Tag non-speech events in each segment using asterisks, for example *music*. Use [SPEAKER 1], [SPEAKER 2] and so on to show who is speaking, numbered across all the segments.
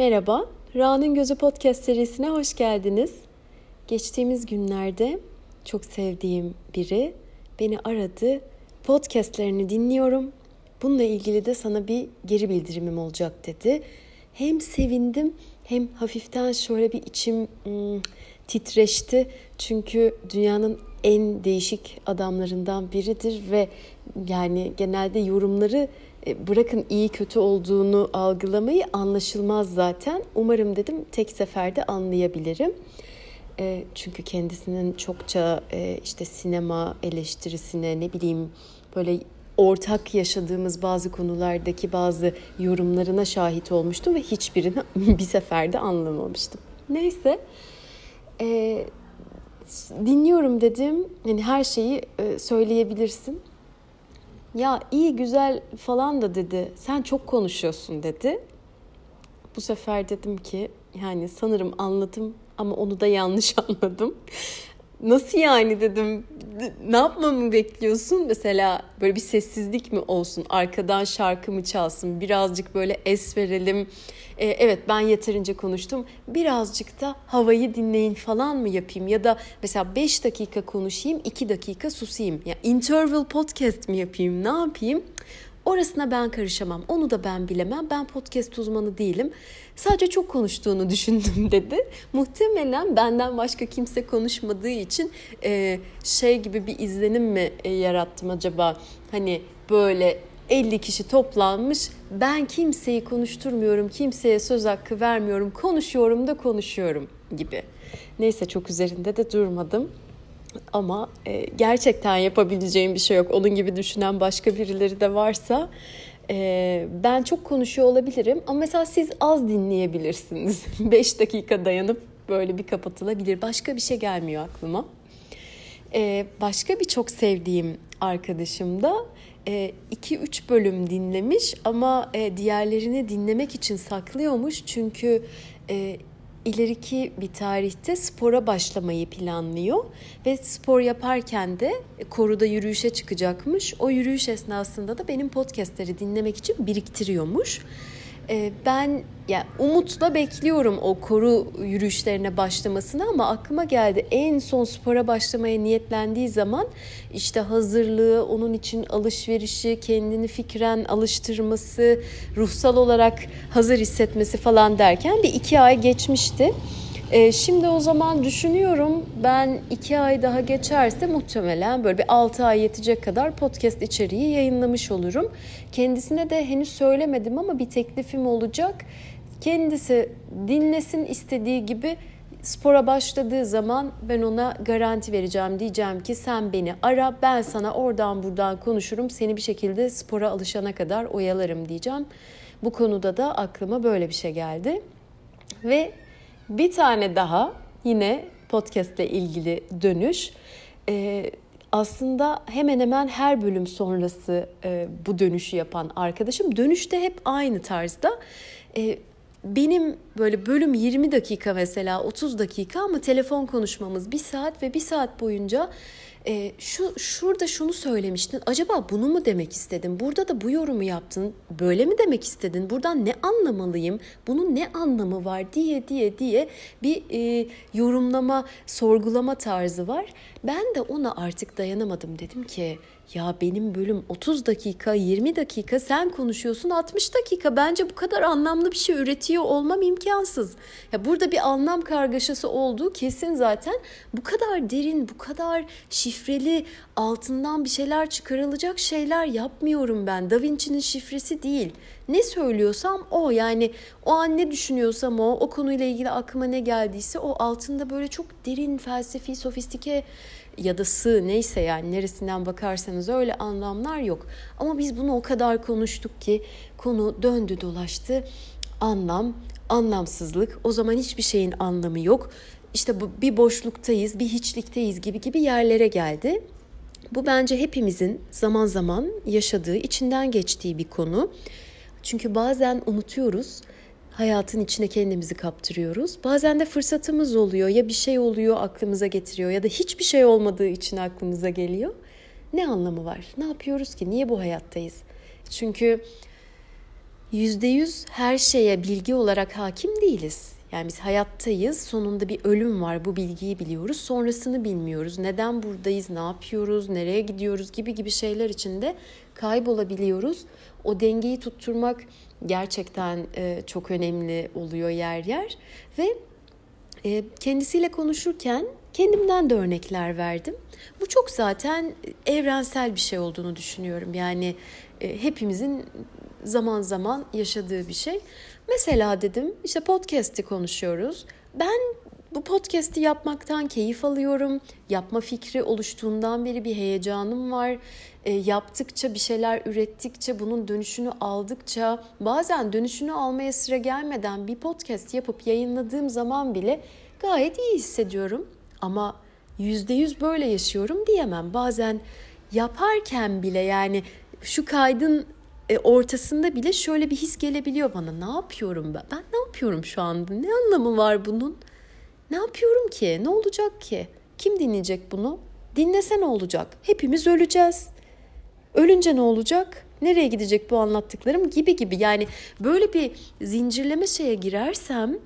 [SPEAKER 1] Merhaba, Ra'nın Gözü Podcast serisine hoş geldiniz. Geçtiğimiz günlerde çok sevdiğim biri beni aradı. Podcastlerini dinliyorum. Bununla ilgili de sana bir geri bildirimim olacak dedi. Hem sevindim hem hafiften şöyle bir içim hmm, titreşti. Çünkü dünyanın en değişik adamlarından biridir ve yani genelde yorumları bırakın iyi kötü olduğunu algılamayı anlaşılmaz zaten. Umarım dedim tek seferde anlayabilirim. E, çünkü kendisinin çokça e, işte sinema eleştirisine ne bileyim böyle ortak yaşadığımız bazı konulardaki bazı yorumlarına şahit olmuştum ve hiçbirini *laughs* bir seferde anlamamıştım. Neyse e, dinliyorum dedim. Yani her şeyi e, söyleyebilirsin. Ya iyi güzel falan da dedi. Sen çok konuşuyorsun dedi. Bu sefer dedim ki yani sanırım anladım ama onu da yanlış *laughs* anladım. Nasıl yani dedim. Ne yapmamı bekliyorsun? Mesela böyle bir sessizlik mi olsun? Arkadan şarkı mı çalsın? Birazcık böyle es verelim. Ee, evet ben yeterince konuştum. Birazcık da havayı dinleyin falan mı yapayım? Ya da mesela 5 dakika konuşayım, 2 dakika susayım. Ya interval podcast mi yapayım? Ne yapayım? Orasına ben karışamam. Onu da ben bilemem. Ben podcast uzmanı değilim. Sadece çok konuştuğunu düşündüm *laughs* dedi. Muhtemelen benden başka kimse konuşmadığı için e, şey gibi bir izlenim mi e, yarattım acaba? Hani böyle 50 kişi toplanmış. Ben kimseyi konuşturmuyorum, kimseye söz hakkı vermiyorum. Konuşuyorum da konuşuyorum gibi. Neyse çok üzerinde de durmadım. Ama e, gerçekten yapabileceğim bir şey yok. Onun gibi düşünen başka birileri de varsa e, ben çok konuşuyor olabilirim. Ama mesela siz az dinleyebilirsiniz. *laughs* 5 dakika dayanıp böyle bir kapatılabilir. Başka bir şey gelmiyor aklıma. E, başka bir çok sevdiğim arkadaşım da 2-3 bölüm dinlemiş ama diğerlerini dinlemek için saklıyormuş. Çünkü ileriki bir tarihte spora başlamayı planlıyor ve spor yaparken de koruda yürüyüşe çıkacakmış. O yürüyüş esnasında da benim podcastleri dinlemek için biriktiriyormuş. Ee, ben ya umutla bekliyorum o koru yürüyüşlerine başlamasını ama aklıma geldi en son spora başlamaya niyetlendiği zaman işte hazırlığı, onun için alışverişi, kendini fikren alıştırması, ruhsal olarak hazır hissetmesi falan derken bir iki ay geçmişti. E, şimdi o zaman düşünüyorum ben iki ay daha geçerse muhtemelen böyle bir altı ay yetecek kadar podcast içeriği yayınlamış olurum. Kendisine de henüz söylemedim ama bir teklifim olacak. Kendisi dinlesin istediği gibi spora başladığı zaman ben ona garanti vereceğim. Diyeceğim ki sen beni ara ben sana oradan buradan konuşurum. Seni bir şekilde spora alışana kadar oyalarım diyeceğim. Bu konuda da aklıma böyle bir şey geldi. Ve bir tane daha yine podcast ile ilgili dönüş. Ee, aslında hemen hemen her bölüm sonrası e, bu dönüşü yapan arkadaşım. Dönüşte hep aynı tarzda. E, benim böyle bölüm 20 dakika mesela 30 dakika ama telefon konuşmamız bir saat ve bir saat boyunca e, şu şurada şunu söylemiştin. Acaba bunu mu demek istedin? Burada da bu yorumu yaptın. Böyle mi demek istedin? Buradan ne anlamalıyım? Bunun ne anlamı var diye diye diye bir e, yorumlama, sorgulama tarzı var. Ben de ona artık dayanamadım. Dedim ki ya benim bölüm 30 dakika, 20 dakika sen konuşuyorsun 60 dakika. Bence bu kadar anlamlı bir şey üretiyor olmam imkansız. Ya burada bir anlam kargaşası olduğu kesin zaten. Bu kadar derin, bu kadar şifreli, altından bir şeyler çıkarılacak şeyler yapmıyorum ben. Da Vinci'nin şifresi değil. Ne söylüyorsam o yani o an ne düşünüyorsam o, o konuyla ilgili aklıma ne geldiyse o altında böyle çok derin, felsefi, sofistike ya da sığ neyse yani neresinden bakarsanız öyle anlamlar yok. Ama biz bunu o kadar konuştuk ki konu döndü dolaştı. Anlam, anlamsızlık. O zaman hiçbir şeyin anlamı yok. İşte bu bir boşluktayız, bir hiçlikteyiz gibi gibi yerlere geldi. Bu bence hepimizin zaman zaman yaşadığı, içinden geçtiği bir konu. Çünkü bazen unutuyoruz hayatın içine kendimizi kaptırıyoruz. Bazen de fırsatımız oluyor. Ya bir şey oluyor aklımıza getiriyor ya da hiçbir şey olmadığı için aklımıza geliyor. Ne anlamı var? Ne yapıyoruz ki? Niye bu hayattayız? Çünkü yüzde yüz her şeye bilgi olarak hakim değiliz. Yani biz hayattayız. Sonunda bir ölüm var. Bu bilgiyi biliyoruz. Sonrasını bilmiyoruz. Neden buradayız? Ne yapıyoruz? Nereye gidiyoruz? Gibi gibi şeyler içinde kaybolabiliyoruz. O dengeyi tutturmak gerçekten e, çok önemli oluyor yer yer ve e, kendisiyle konuşurken kendimden de örnekler verdim. Bu çok zaten evrensel bir şey olduğunu düşünüyorum. Yani e, hepimizin zaman zaman yaşadığı bir şey. Mesela dedim işte podcast'i konuşuyoruz. Ben bu podcast'i yapmaktan keyif alıyorum. Yapma fikri oluştuğundan beri bir heyecanım var. E, yaptıkça bir şeyler ürettikçe bunun dönüşünü aldıkça bazen dönüşünü almaya sıra gelmeden bir podcast yapıp yayınladığım zaman bile gayet iyi hissediyorum. Ama yüzde yüz böyle yaşıyorum diyemem. Bazen yaparken bile yani şu kaydın e, ortasında bile şöyle bir his gelebiliyor bana. Ne yapıyorum ben? Ben ne yapıyorum şu anda? Ne anlamı var bunun? Ne yapıyorum ki? Ne olacak ki? Kim dinleyecek bunu? Dinlese ne olacak? Hepimiz öleceğiz. Ölünce ne olacak? Nereye gidecek bu anlattıklarım gibi gibi. Yani böyle bir zincirleme şeye girersem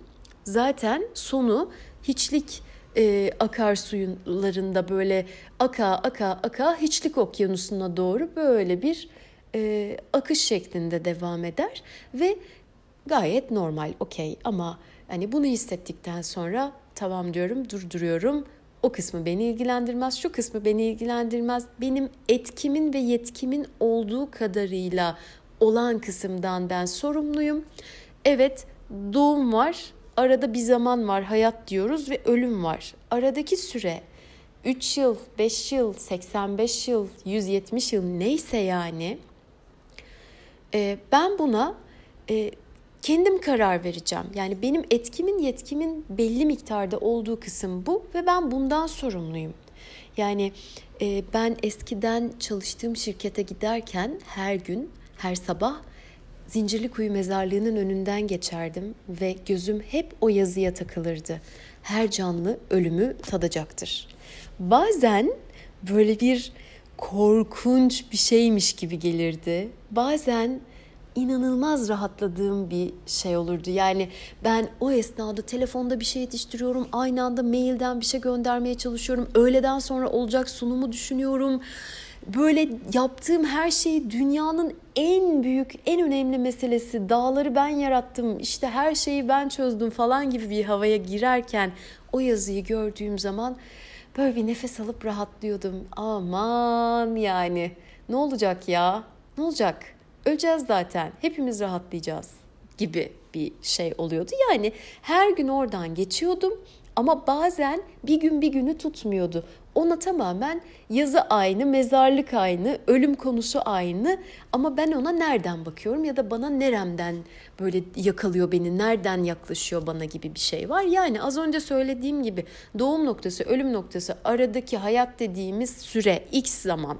[SPEAKER 1] zaten sonu hiçlik e, akarsuylarında böyle aka aka aka hiçlik okyanusuna doğru böyle bir e, akış şeklinde devam eder ve gayet normal okey ama hani bunu hissettikten sonra tamam diyorum durduruyorum o kısmı beni ilgilendirmez, şu kısmı beni ilgilendirmez. Benim etkimin ve yetkimin olduğu kadarıyla olan kısımdan ben sorumluyum. Evet, doğum var, arada bir zaman var, hayat diyoruz ve ölüm var. Aradaki süre 3 yıl, 5 yıl, 85 yıl, 170 yıl neyse yani e, ben buna e, kendim karar vereceğim. Yani benim etkimin, yetkimin belli miktarda olduğu kısım bu ve ben bundan sorumluyum. Yani e, ben eskiden çalıştığım şirkete giderken her gün, her sabah Zincirli Kuyu mezarlığının önünden geçerdim ve gözüm hep o yazıya takılırdı. Her canlı ölümü tadacaktır. Bazen böyle bir korkunç bir şeymiş gibi gelirdi. Bazen inanılmaz rahatladığım bir şey olurdu. Yani ben o esnada telefonda bir şey yetiştiriyorum. Aynı anda mailden bir şey göndermeye çalışıyorum. Öğleden sonra olacak sunumu düşünüyorum. Böyle yaptığım her şeyi dünyanın en büyük, en önemli meselesi. Dağları ben yarattım, işte her şeyi ben çözdüm falan gibi bir havaya girerken o yazıyı gördüğüm zaman böyle bir nefes alıp rahatlıyordum. Aman yani ne olacak ya? Ne olacak? Öleceğiz zaten hepimiz rahatlayacağız gibi bir şey oluyordu. Yani her gün oradan geçiyordum ama bazen bir gün bir günü tutmuyordu. Ona tamamen yazı aynı, mezarlık aynı, ölüm konusu aynı ama ben ona nereden bakıyorum ya da bana neremden böyle yakalıyor beni, nereden yaklaşıyor bana gibi bir şey var. Yani az önce söylediğim gibi doğum noktası, ölüm noktası aradaki hayat dediğimiz süre, x zaman.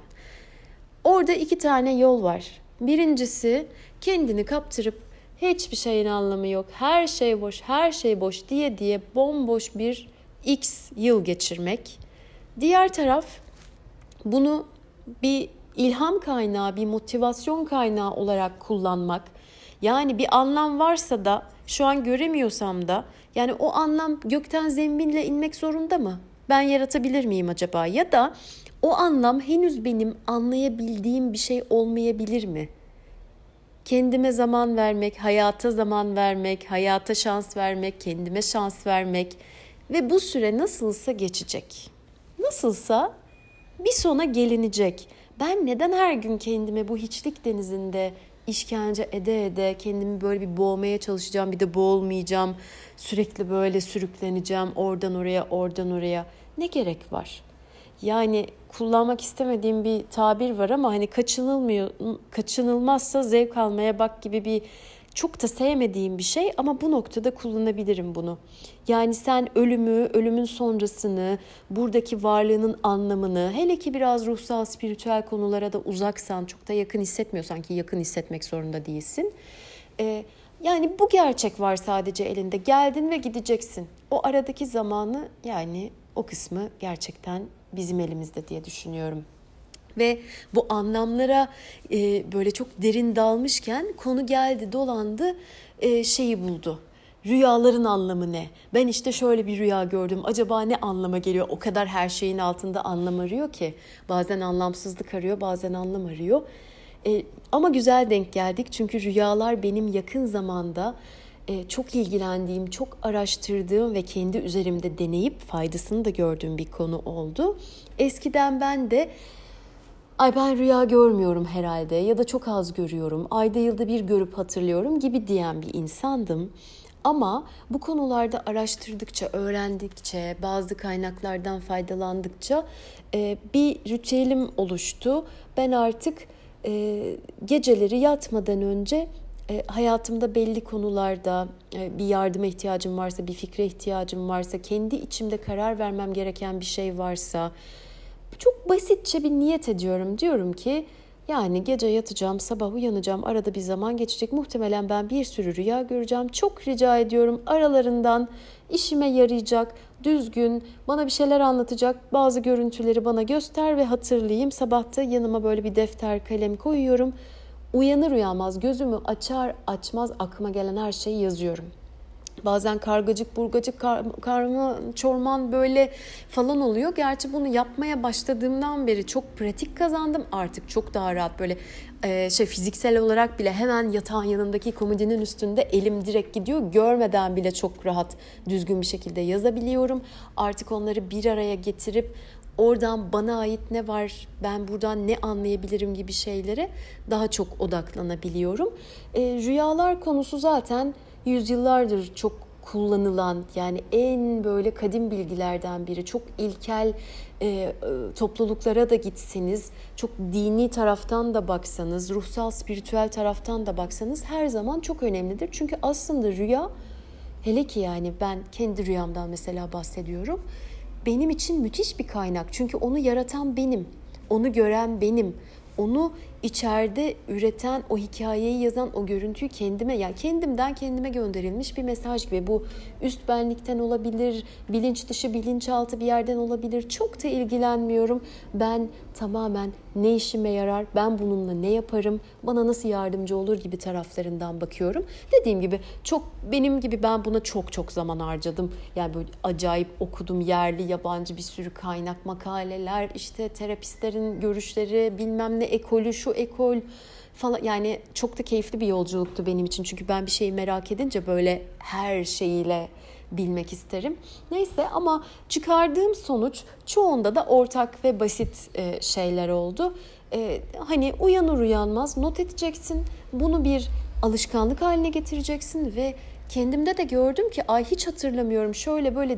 [SPEAKER 1] Orada iki tane yol var. Birincisi kendini kaptırıp hiçbir şeyin anlamı yok, her şey boş, her şey boş diye diye bomboş bir x yıl geçirmek. Diğer taraf bunu bir ilham kaynağı, bir motivasyon kaynağı olarak kullanmak. Yani bir anlam varsa da şu an göremiyorsam da yani o anlam gökten zembinle inmek zorunda mı? Ben yaratabilir miyim acaba? Ya da o anlam henüz benim anlayabildiğim bir şey olmayabilir mi? Kendime zaman vermek, hayata zaman vermek, hayata şans vermek, kendime şans vermek ve bu süre nasılsa geçecek. Nasılsa bir sona gelinecek. Ben neden her gün kendime bu hiçlik denizinde işkence ede ede kendimi böyle bir boğmaya çalışacağım, bir de boğulmayacağım. Sürekli böyle sürükleneceğim oradan oraya, oradan oraya. Ne gerek var? Yani kullanmak istemediğim bir tabir var ama hani kaçınılmıyor kaçınılmazsa zevk almaya bak gibi bir çok da sevmediğim bir şey ama bu noktada kullanabilirim bunu. Yani sen ölümü, ölümün sonrasını, buradaki varlığının anlamını, hele ki biraz ruhsal, spiritüel konulara da uzaksan, çok da yakın hissetmiyorsan ki yakın hissetmek zorunda değilsin. Ee, yani bu gerçek var sadece elinde. Geldin ve gideceksin. O aradaki zamanı yani o kısmı gerçekten bizim elimizde diye düşünüyorum. Ve bu anlamlara e, böyle çok derin dalmışken konu geldi dolandı e, şeyi buldu. Rüyaların anlamı ne? Ben işte şöyle bir rüya gördüm. Acaba ne anlama geliyor? O kadar her şeyin altında anlam arıyor ki. Bazen anlamsızlık arıyor, bazen anlam arıyor. E, ama güzel denk geldik çünkü rüyalar benim yakın zamanda çok ilgilendiğim, çok araştırdığım ve kendi üzerimde deneyip faydasını da gördüğüm bir konu oldu. Eskiden ben de ay ben rüya görmüyorum herhalde ya da çok az görüyorum, ayda yılda bir görüp hatırlıyorum gibi diyen bir insandım. Ama bu konularda araştırdıkça, öğrendikçe, bazı kaynaklardan faydalandıkça e, bir ritüelim oluştu. Ben artık e, geceleri yatmadan önce e, hayatımda belli konularda e, bir yardıma ihtiyacım varsa, bir fikre ihtiyacım varsa, kendi içimde karar vermem gereken bir şey varsa çok basitçe bir niyet ediyorum. Diyorum ki yani gece yatacağım, sabah uyanacağım, arada bir zaman geçecek. Muhtemelen ben bir sürü rüya göreceğim. Çok rica ediyorum aralarından işime yarayacak, düzgün, bana bir şeyler anlatacak bazı görüntüleri bana göster ve hatırlayayım. Sabahta yanıma böyle bir defter, kalem koyuyorum. Uyanır uyanmaz gözümü açar açmaz aklıma gelen her şeyi yazıyorum. Bazen kargacık, burgacık, kar, karma, çorman böyle falan oluyor. Gerçi bunu yapmaya başladığımdan beri çok pratik kazandım. Artık çok daha rahat böyle e, şey fiziksel olarak bile hemen yatağın yanındaki komodinin üstünde elim direkt gidiyor. Görmeden bile çok rahat düzgün bir şekilde yazabiliyorum. Artık onları bir araya getirip oradan bana ait ne var, ben buradan ne anlayabilirim gibi şeylere daha çok odaklanabiliyorum. E, rüyalar konusu zaten yüzyıllardır çok kullanılan yani en böyle kadim bilgilerden biri. Çok ilkel e, e, topluluklara da gitseniz, çok dini taraftan da baksanız, ruhsal, spiritüel taraftan da baksanız her zaman çok önemlidir. Çünkü aslında rüya hele ki yani ben kendi rüyamdan mesela bahsediyorum. Benim için müthiş bir kaynak. Çünkü onu yaratan benim, onu gören benim, onu içeride üreten, o hikayeyi yazan, o görüntüyü kendime, yani kendimden kendime gönderilmiş bir mesaj gibi. Bu üst benlikten olabilir, bilinç dışı, bilinçaltı bir yerden olabilir. Çok da ilgilenmiyorum. Ben tamamen ne işime yarar, ben bununla ne yaparım, bana nasıl yardımcı olur gibi taraflarından bakıyorum. Dediğim gibi çok benim gibi ben buna çok çok zaman harcadım. Yani böyle acayip okudum yerli, yabancı bir sürü kaynak, makaleler, işte terapistlerin görüşleri, bilmem ne ekolü, şu ekol falan yani çok da keyifli bir yolculuktu benim için. Çünkü ben bir şeyi merak edince böyle her şeyiyle bilmek isterim. Neyse ama çıkardığım sonuç çoğunda da ortak ve basit e, şeyler oldu. E, hani uyanır uyanmaz not edeceksin. Bunu bir alışkanlık haline getireceksin ve kendimde de gördüm ki ay hiç hatırlamıyorum şöyle böyle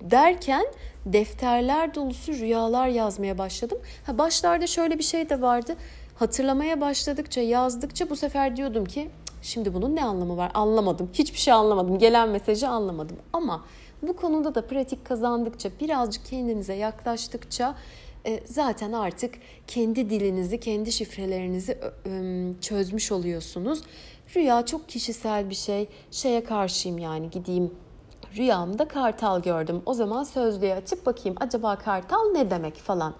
[SPEAKER 1] derken defterler dolusu rüyalar yazmaya başladım. Ha başlarda şöyle bir şey de vardı. Hatırlamaya başladıkça, yazdıkça bu sefer diyordum ki şimdi bunun ne anlamı var? Anlamadım. Hiçbir şey anlamadım. Gelen mesajı anlamadım. Ama bu konuda da pratik kazandıkça, birazcık kendinize yaklaştıkça e, zaten artık kendi dilinizi, kendi şifrelerinizi çözmüş oluyorsunuz. Rüya çok kişisel bir şey. Şeye karşıyım yani gideyim rüyamda kartal gördüm. O zaman sözlüğe açıp bakayım acaba kartal ne demek falan.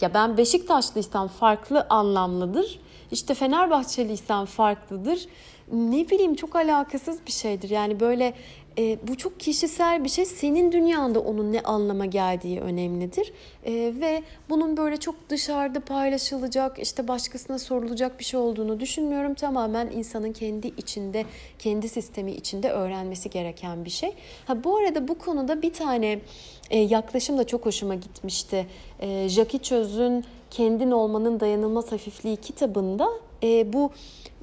[SPEAKER 1] Ya ben Beşiktaşlıysam farklı anlamlıdır. İşte Fenerbahçeliysem farklıdır. Ne bileyim çok alakasız bir şeydir. Yani böyle e, bu çok kişisel bir şey. Senin dünyanda onun ne anlama geldiği önemlidir. E, ve bunun böyle çok dışarıda paylaşılacak, işte başkasına sorulacak bir şey olduğunu düşünmüyorum. Tamamen insanın kendi içinde, kendi sistemi içinde öğrenmesi gereken bir şey. Ha bu arada bu konuda bir tane e, yaklaşım da çok hoşuma gitmişti. E, Jackie Çöz'ün Kendin Olmanın Dayanılmaz Hafifliği kitabında e, bu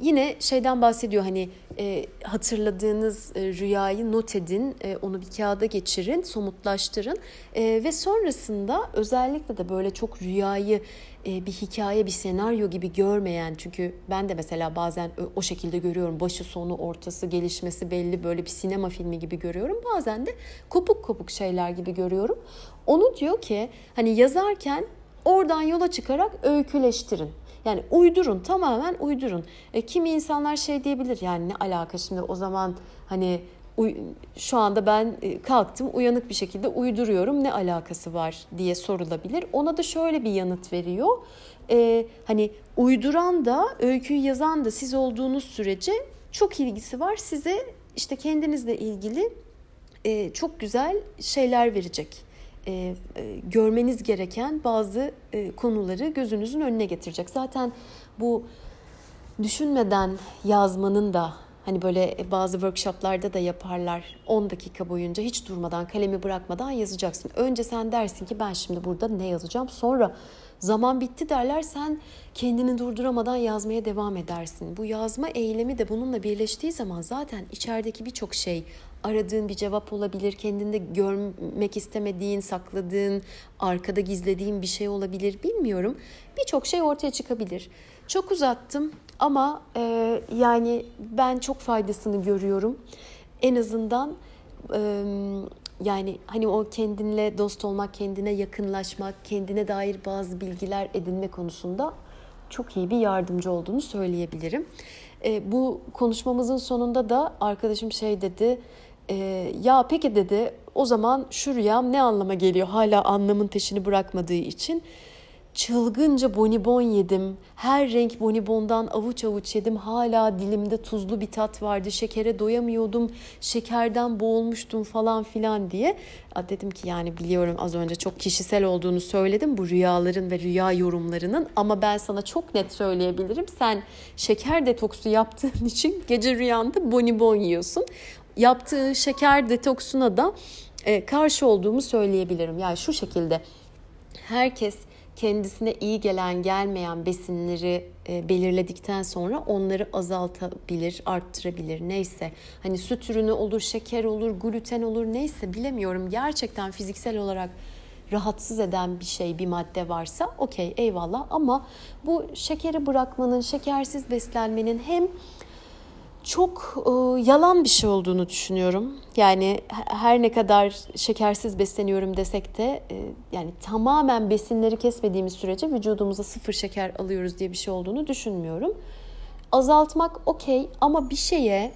[SPEAKER 1] yine şeyden bahsediyor hani e, hatırladığınız e, rüyayı not edin, e, onu bir kağıda geçirin, somutlaştırın e, ve sonrasında özellikle de böyle çok rüyayı e, bir hikaye, bir senaryo gibi görmeyen çünkü ben de mesela bazen o şekilde görüyorum başı sonu ortası gelişmesi belli böyle bir sinema filmi gibi görüyorum bazen de kopuk kopuk şeyler gibi görüyorum. Onu diyor ki hani yazarken oradan yola çıkarak öyküleştirin. Yani uydurun tamamen uydurun. E, kimi insanlar şey diyebilir yani ne alaka şimdi o zaman hani şu anda ben e, kalktım uyanık bir şekilde uyduruyorum ne alakası var diye sorulabilir. Ona da şöyle bir yanıt veriyor. Ee, hani uyduran da öyküyü yazan da siz olduğunuz sürece çok ilgisi var. Size işte kendinizle ilgili e, çok güzel şeyler verecek. E, e, görmeniz gereken bazı e, konuları gözünüzün önüne getirecek. Zaten bu düşünmeden yazmanın da hani böyle bazı workshoplarda da yaparlar 10 dakika boyunca hiç durmadan kalemi bırakmadan yazacaksın. Önce sen dersin ki ben şimdi burada ne yazacağım sonra zaman bitti derler sen kendini durduramadan yazmaya devam edersin. Bu yazma eylemi de bununla birleştiği zaman zaten içerideki birçok şey aradığın bir cevap olabilir, kendinde görmek istemediğin, sakladığın, arkada gizlediğin bir şey olabilir bilmiyorum. Birçok şey ortaya çıkabilir. Çok uzattım ama e, yani ben çok faydasını görüyorum. En azından e, yani hani o kendinle dost olmak, kendine yakınlaşmak, kendine dair bazı bilgiler edinme konusunda çok iyi bir yardımcı olduğunu söyleyebilirim. E, bu konuşmamızın sonunda da arkadaşım şey dedi, e, ya peki dedi. O zaman şu rüyam ne anlama geliyor? Hala anlamın peşini bırakmadığı için çılgınca bonibon yedim. Her renk bonibondan avuç avuç yedim. Hala dilimde tuzlu bir tat vardı. Şekere doyamıyordum. Şekerden boğulmuştum falan filan diye. Dedim ki yani biliyorum az önce çok kişisel olduğunu söyledim bu rüyaların ve rüya yorumlarının ama ben sana çok net söyleyebilirim. Sen şeker detoksu yaptığın *laughs* için gece rüyanda bonibon yiyorsun. Yaptığı şeker detoksuna da e, karşı olduğumu söyleyebilirim. Yani şu şekilde herkes kendisine iyi gelen gelmeyen besinleri e, belirledikten sonra onları azaltabilir, arttırabilir neyse. Hani süt ürünü olur, şeker olur, gluten olur neyse bilemiyorum. Gerçekten fiziksel olarak rahatsız eden bir şey, bir madde varsa okey eyvallah ama bu şekeri bırakmanın, şekersiz beslenmenin hem çok e, yalan bir şey olduğunu düşünüyorum. Yani her ne kadar şekersiz besleniyorum desek de e, yani tamamen besinleri kesmediğimiz sürece vücudumuza sıfır şeker alıyoruz diye bir şey olduğunu düşünmüyorum. Azaltmak okey ama bir şeye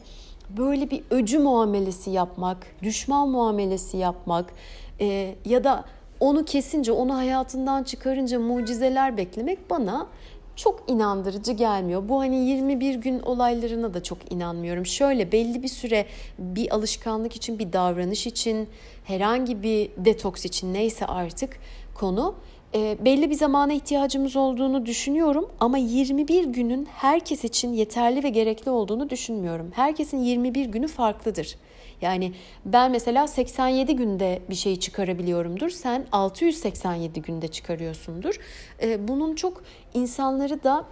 [SPEAKER 1] böyle bir öcü muamelesi yapmak, düşman muamelesi yapmak e, ya da onu kesince, onu hayatından çıkarınca mucizeler beklemek bana çok inandırıcı gelmiyor. Bu hani 21 gün olaylarına da çok inanmıyorum. Şöyle belli bir süre bir alışkanlık için, bir davranış için, herhangi bir detoks için neyse artık konu e, belli bir zamana ihtiyacımız olduğunu düşünüyorum ama 21 günün herkes için yeterli ve gerekli olduğunu düşünmüyorum. Herkesin 21 günü farklıdır. Yani ben mesela 87 günde bir şeyi çıkarabiliyorumdur. Sen 687 günde çıkarıyorsundur. Ee, bunun çok insanları da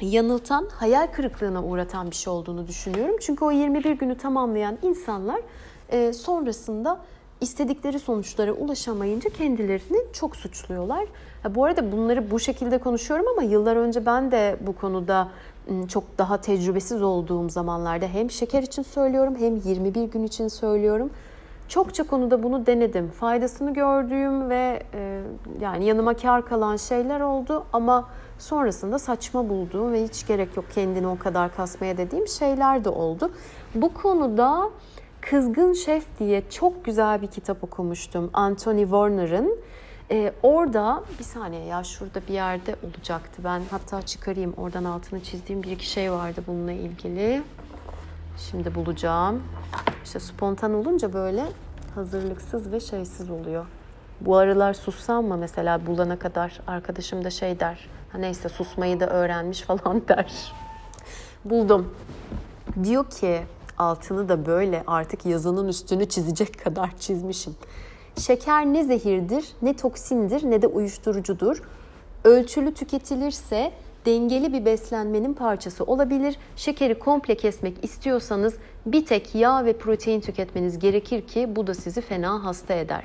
[SPEAKER 1] yanıltan, hayal kırıklığına uğratan bir şey olduğunu düşünüyorum. Çünkü o 21 günü tamamlayan insanlar e, sonrasında istedikleri sonuçlara ulaşamayınca kendilerini çok suçluyorlar. bu arada bunları bu şekilde konuşuyorum ama yıllar önce ben de bu konuda çok daha tecrübesiz olduğum zamanlarda hem şeker için söylüyorum hem 21 gün için söylüyorum. Çokça konuda bunu denedim. Faydasını gördüğüm ve e, yani yanıma kar kalan şeyler oldu ama sonrasında saçma bulduğum ve hiç gerek yok kendini o kadar kasmaya dediğim şeyler de oldu. Bu konuda Kızgın Şef diye çok güzel bir kitap okumuştum. Anthony Warner'ın. Ee, orada bir saniye ya şurada bir yerde olacaktı. Ben hatta çıkarayım. Oradan altını çizdiğim bir iki şey vardı bununla ilgili. Şimdi bulacağım. İşte spontan olunca böyle hazırlıksız ve şeysiz oluyor. Bu aralar sussam mı mesela bulana kadar arkadaşım da şey der. Ha neyse susmayı da öğrenmiş *laughs* falan der. Buldum. Diyor ki altını da böyle artık yazının üstünü çizecek kadar çizmişim. Şeker ne zehirdir, ne toksindir, ne de uyuşturucudur. Ölçülü tüketilirse dengeli bir beslenmenin parçası olabilir. Şekeri komple kesmek istiyorsanız bir tek yağ ve protein tüketmeniz gerekir ki bu da sizi fena hasta eder.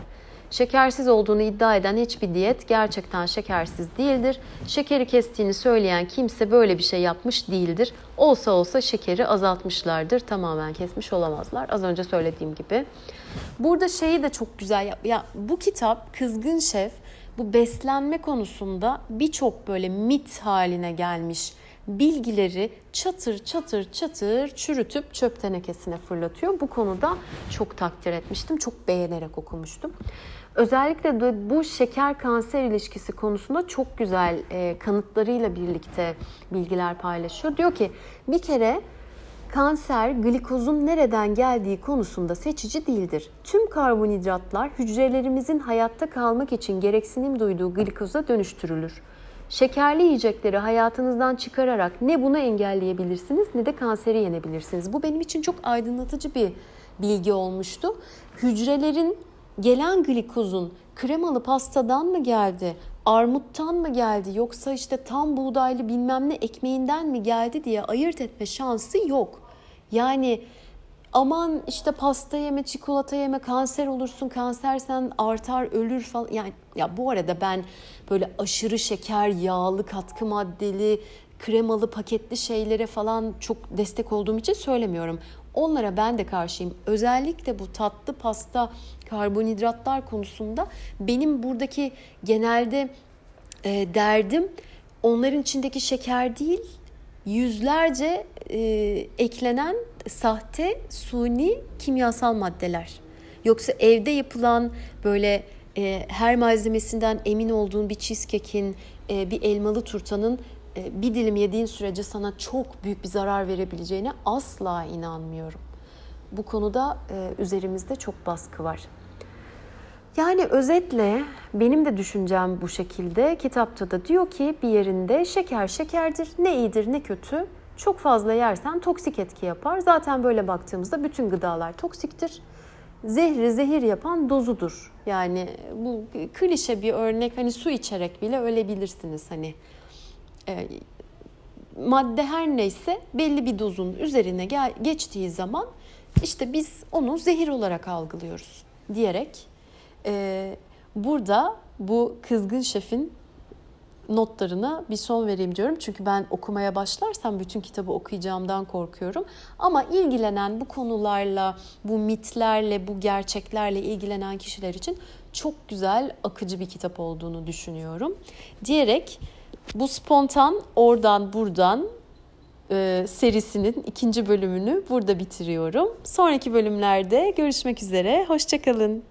[SPEAKER 1] Şekersiz olduğunu iddia eden hiçbir diyet gerçekten şekersiz değildir. Şekeri kestiğini söyleyen kimse böyle bir şey yapmış değildir. Olsa olsa şekeri azaltmışlardır. Tamamen kesmiş olamazlar. Az önce söylediğim gibi. Burada şeyi de çok güzel yap. Ya bu kitap Kızgın Şef bu beslenme konusunda birçok böyle mit haline gelmiş bilgileri çatır çatır çatır çürütüp çöp tenekesine fırlatıyor. Bu konuda çok takdir etmiştim. Çok beğenerek okumuştum. Özellikle de bu şeker kanser ilişkisi konusunda çok güzel e, kanıtlarıyla birlikte bilgiler paylaşıyor. Diyor ki bir kere kanser glikozun nereden geldiği konusunda seçici değildir. Tüm karbonhidratlar hücrelerimizin hayatta kalmak için gereksinim duyduğu glikoza dönüştürülür. Şekerli yiyecekleri hayatınızdan çıkararak ne bunu engelleyebilirsiniz ne de kanseri yenebilirsiniz. Bu benim için çok aydınlatıcı bir bilgi olmuştu. Hücrelerin gelen glikozun kremalı pastadan mı geldi, armuttan mı geldi yoksa işte tam buğdaylı bilmem ne ekmeğinden mi geldi diye ayırt etme şansı yok. Yani aman işte pasta yeme, çikolata yeme, kanser olursun, kansersen artar, ölür falan. Yani ya bu arada ben böyle aşırı şeker, yağlı, katkı maddeli, kremalı, paketli şeylere falan çok destek olduğum için söylemiyorum. Onlara ben de karşıyım. Özellikle bu tatlı pasta, karbonhidratlar konusunda benim buradaki genelde e, derdim onların içindeki şeker değil, yüzlerce e, eklenen sahte, suni kimyasal maddeler. Yoksa evde yapılan böyle e, her malzemesinden emin olduğun bir cheesecake'in, e, bir elmalı turtanın e, bir dilim yediğin sürece sana çok büyük bir zarar verebileceğine asla inanmıyorum. Bu konuda e, üzerimizde çok baskı var. Yani özetle benim de düşüncem bu şekilde. Kitapta da diyor ki bir yerinde şeker şekerdir. Ne iyidir ne kötü. Çok fazla yersen toksik etki yapar. Zaten böyle baktığımızda bütün gıdalar toksiktir. Zehri zehir yapan dozudur. Yani bu klişe bir örnek hani su içerek bile ölebilirsiniz hani. E, madde her neyse belli bir dozun üzerine gel, geçtiği zaman işte biz onu zehir olarak algılıyoruz diyerek e, burada bu kızgın şefin notlarına bir son vereyim diyorum. Çünkü ben okumaya başlarsam bütün kitabı okuyacağımdan korkuyorum. Ama ilgilenen bu konularla, bu mitlerle, bu gerçeklerle ilgilenen kişiler için çok güzel, akıcı bir kitap olduğunu düşünüyorum. Diyerek bu spontan oradan buradan e, serisinin ikinci bölümünü burada bitiriyorum. Sonraki bölümlerde görüşmek üzere. Hoşçakalın.